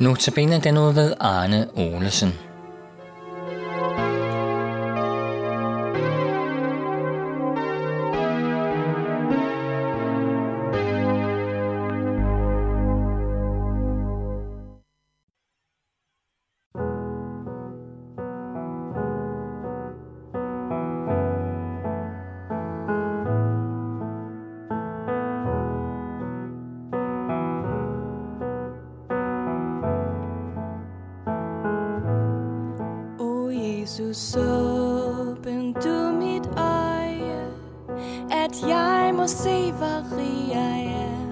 Notabene den ud ved Arne Olesen. Jesus, åbn du mit øje, at jeg må se, hvor rig jeg er.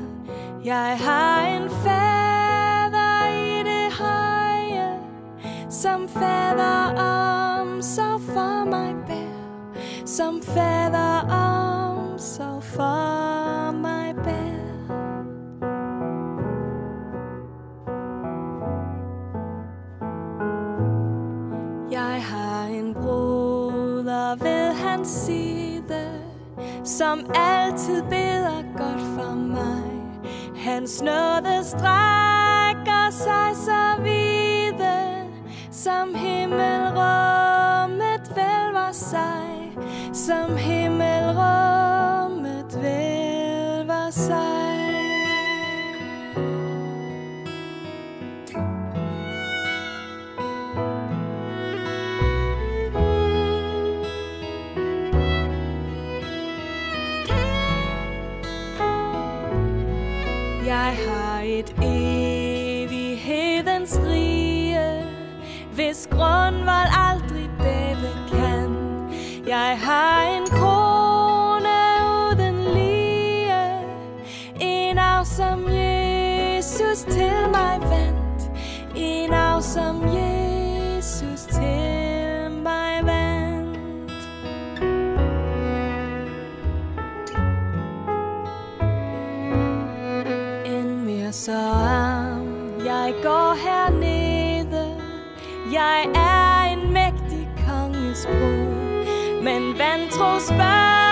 Jeg har en fader i det høje, som fader om så for mig bær, som fader som altid beder godt for mig. Hans nåde strækker sig så vide, som himmelrummet vælver sig, som himmelrummet Jeg har et evighedens rige, hvis grundvold aldrig bæve kan. Jeg har en krone uden lige, en arv som Jesus til mig vandt, en arv som Jesus så arm. Jeg går hernede, jeg er en mægtig konges brud, men vantro spørger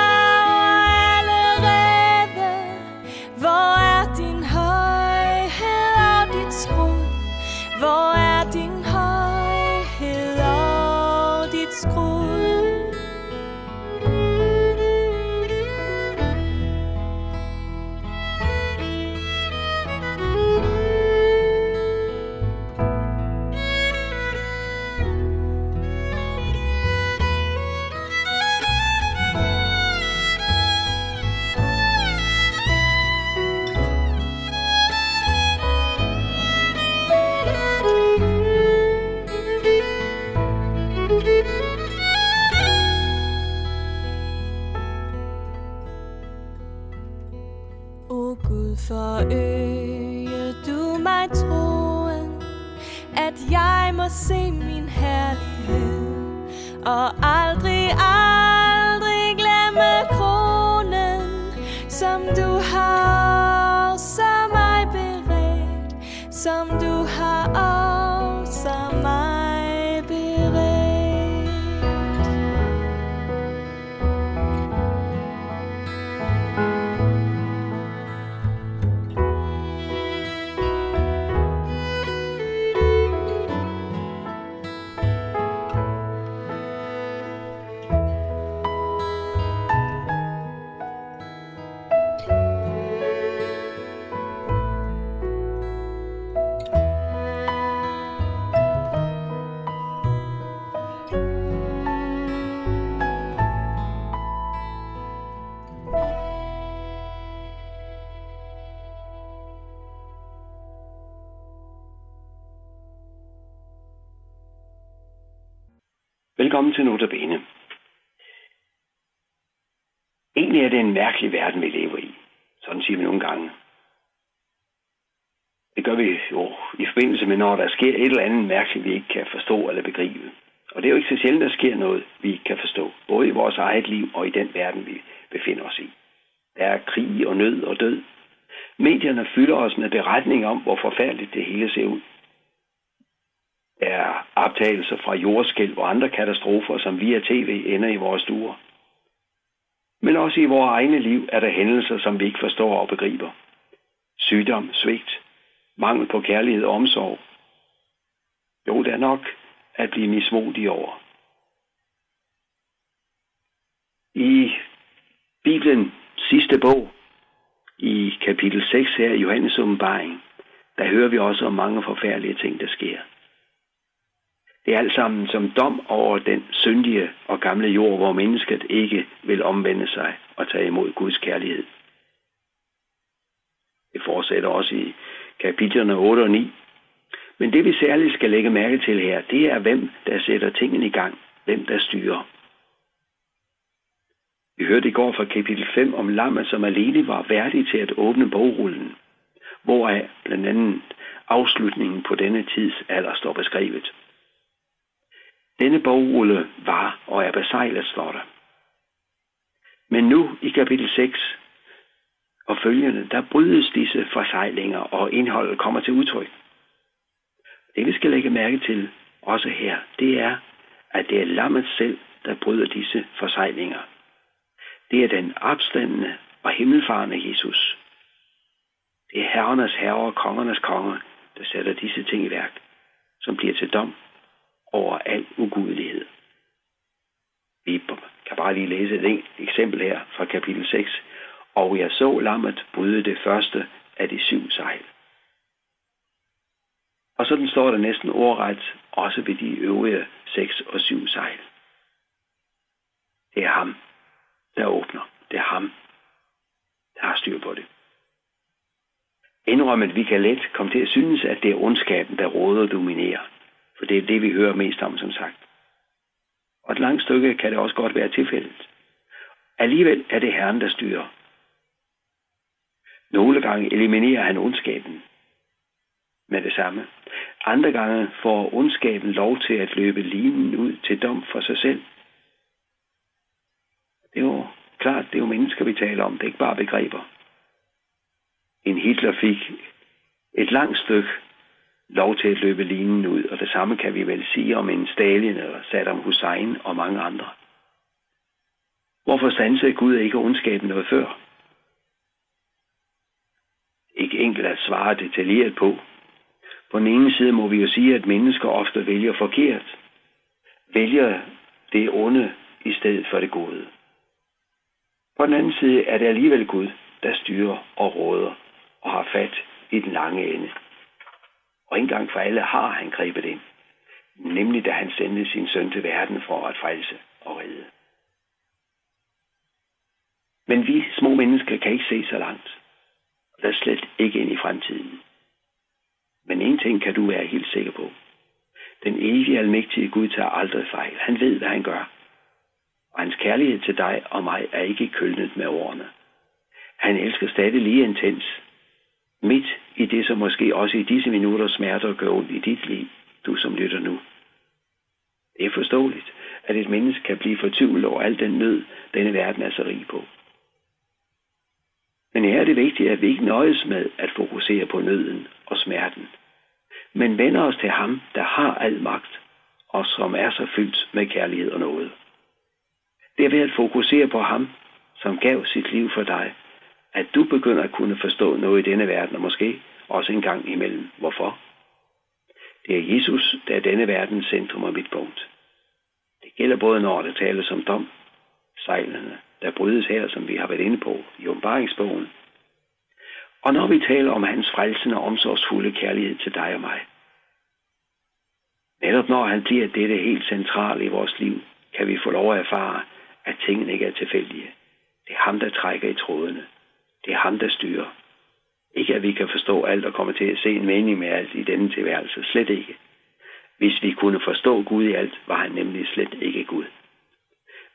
O Gud, forøge du mig troen, at jeg må se min herlighed, og aldrig, aldrig Velkommen til Notabene. Egentlig er det en mærkelig verden, vi lever i. Sådan siger vi nogle gange. Det gør vi jo i forbindelse med, når der sker et eller andet mærkeligt, vi ikke kan forstå eller begribe. Og det er jo ikke så sjældent, der sker noget, vi ikke kan forstå. Både i vores eget liv og i den verden, vi befinder os i. Der er krig og nød og død. Medierne fylder os med beretninger om, hvor forfærdeligt det hele ser ud. Er optagelser fra jordskælv og andre katastrofer, som via tv ender i vores stuer. Men også i vores egne liv er der hændelser, som vi ikke forstår og begriber. Sygdom, svigt, mangel på kærlighed og omsorg, Jo, det er nok at blive mismodig over. I Bibelen sidste bog, i kapitel 6 her i Johannes åbenbaring, der hører vi også om mange forfærdelige ting, der sker. Det er alt sammen som dom over den syndige og gamle jord, hvor mennesket ikke vil omvende sig og tage imod Guds kærlighed. Det fortsætter også i kapitlerne 8 og 9. Men det vi særligt skal lægge mærke til her, det er hvem der sætter tingene i gang, hvem der styrer. Vi hørte i går fra kapitel 5 om lammet, som alene var værdig til at åbne bogrullen, hvoraf blandt andet afslutningen på denne tids alder står beskrevet. Denne bogrulle var og er besejlet, står der. Men nu i kapitel 6 og følgende, der brydes disse forsejlinger, og indholdet kommer til udtryk. Det vi skal lægge mærke til også her, det er, at det er lammet selv, der bryder disse forsejlinger. Det er den opstandende og himmelfarende Jesus. Det er herrenes herre og kongernes konge, der sætter disse ting i værk, som bliver til dom over al ugudelighed. Vi kan bare lige læse et eksempel her fra kapitel 6. Og jeg så lammet bryde det første af de syv sejl. Og sådan står der næsten ordret også ved de øvrige seks og syv sejl. Det er ham, der åbner. Det er ham, der har styr på det. Indrømmet, vi kan let komme til at synes, at det er ondskaben, der råder og dominerer. Det er det, vi hører mest om, som sagt. Og et langt stykke kan det også godt være tilfældet. Alligevel er det Herren, der styrer. Nogle gange eliminerer han ondskaben med det samme. Andre gange får ondskaben lov til at løbe linen ud til dom for sig selv. Det er jo klart, det er jo mennesker, vi taler om. Det er ikke bare begreber. En Hitler fik et langt stykke lov til at løbe linen ud, og det samme kan vi vel sige om en Stalin eller Saddam Hussein og mange andre. Hvorfor sansede Gud ikke ondskaben noget før? Ikke enkelt at svare detaljeret på. På den ene side må vi jo sige, at mennesker ofte vælger forkert. Vælger det onde i stedet for det gode. På den anden side er det alligevel Gud, der styrer og råder og har fat i den lange ende. Og en gang for alle har han grebet ind. Nemlig da han sendte sin søn til verden for at frelse og redde. Men vi små mennesker kan ikke se så langt. Og der slet ikke ind i fremtiden. Men en ting kan du være helt sikker på. Den evige almægtige Gud tager aldrig fejl. Han ved, hvad han gør. Og hans kærlighed til dig og mig er ikke kølnet med årene. Han elsker stadig lige intens, midt i det, som måske også i disse minutter smerter gør ondt i dit liv, du som lytter nu. Det er forståeligt, at et menneske kan blive fortvivlet over al den nød, denne verden er så rig på. Men her er det vigtigt, at vi ikke nøjes med at fokusere på nøden og smerten, men vender os til ham, der har al magt, og som er så fyldt med kærlighed og noget. Det er ved at fokusere på ham, som gav sit liv for dig, at du begynder at kunne forstå noget i denne verden, og måske også en gang imellem. Hvorfor? Det er Jesus, der er denne verdens centrum og midtpunkt. Det gælder både når det tales om dom, sejlene, der brydes her, som vi har været inde på i åbenbaringsbogen, og når vi taler om hans frelsende og omsorgsfulde kærlighed til dig og mig. Netop når han bliver dette helt centrale i vores liv, kan vi få lov at erfare, at tingene ikke er tilfældige. Det er ham, der trækker i trådene. Det er ham, der styrer. Ikke at vi kan forstå alt og komme til at se en mening med alt i denne tilværelse. Slet ikke. Hvis vi kunne forstå Gud i alt, var han nemlig slet ikke Gud.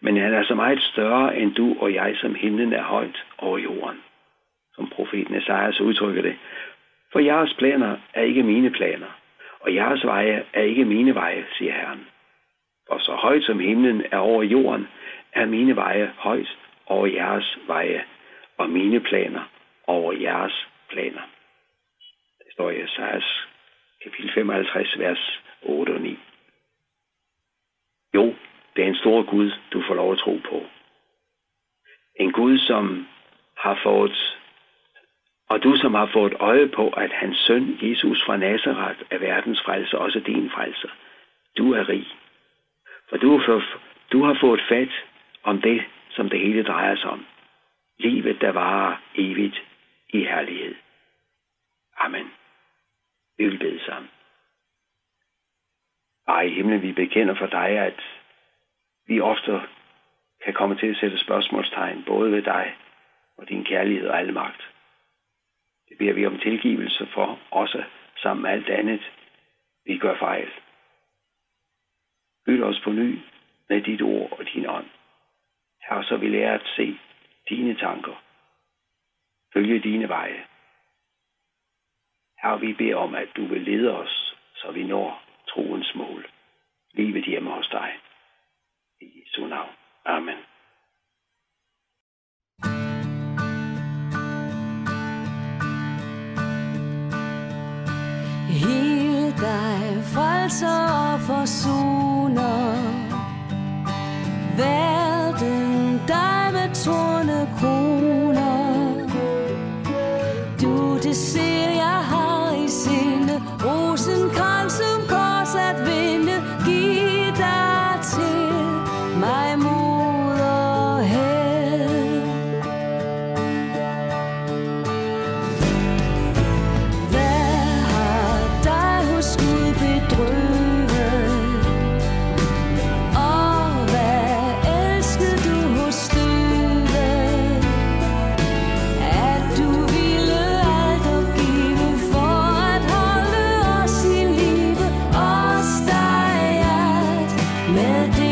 Men han er så meget større end du og jeg, som himlen er højt over jorden. Som profeten Esajas udtrykker det. For jeres planer er ikke mine planer, og jeres veje er ikke mine veje, siger Herren. For så højt som himlen er over jorden, er mine veje højt over jeres veje, og mine planer over jeres planer. Det står i Esajas kapitel 55, vers 8 og 9. Jo, det er en stor Gud, du får lov at tro på. En Gud, som har fået Og du, som har fået øje på, at hans søn, Jesus fra Nazareth, er verdens frelser, også din frelser. Du er rig. For du, for, du har fået fat om det, som det hele drejer sig om. Livet, der varer evigt i herlighed. Amen. Vi vil bede sammen. Bare i himlen, vi bekender for dig, at vi ofte kan komme til at sætte spørgsmålstegn både ved dig og din kærlighed og magt. Det beder vi om tilgivelse for, også sammen med alt andet, vi gør fejl. Byt os på ny med dit ord og din ånd. Her så vi lærer at se dine tanker. Følge dine veje. Her vi beder om, at du vil lede os, så vi når troens mål. Livet hjemme hos dig. I Jesu navn. Amen. Hil dig, frelser og forsoner. melody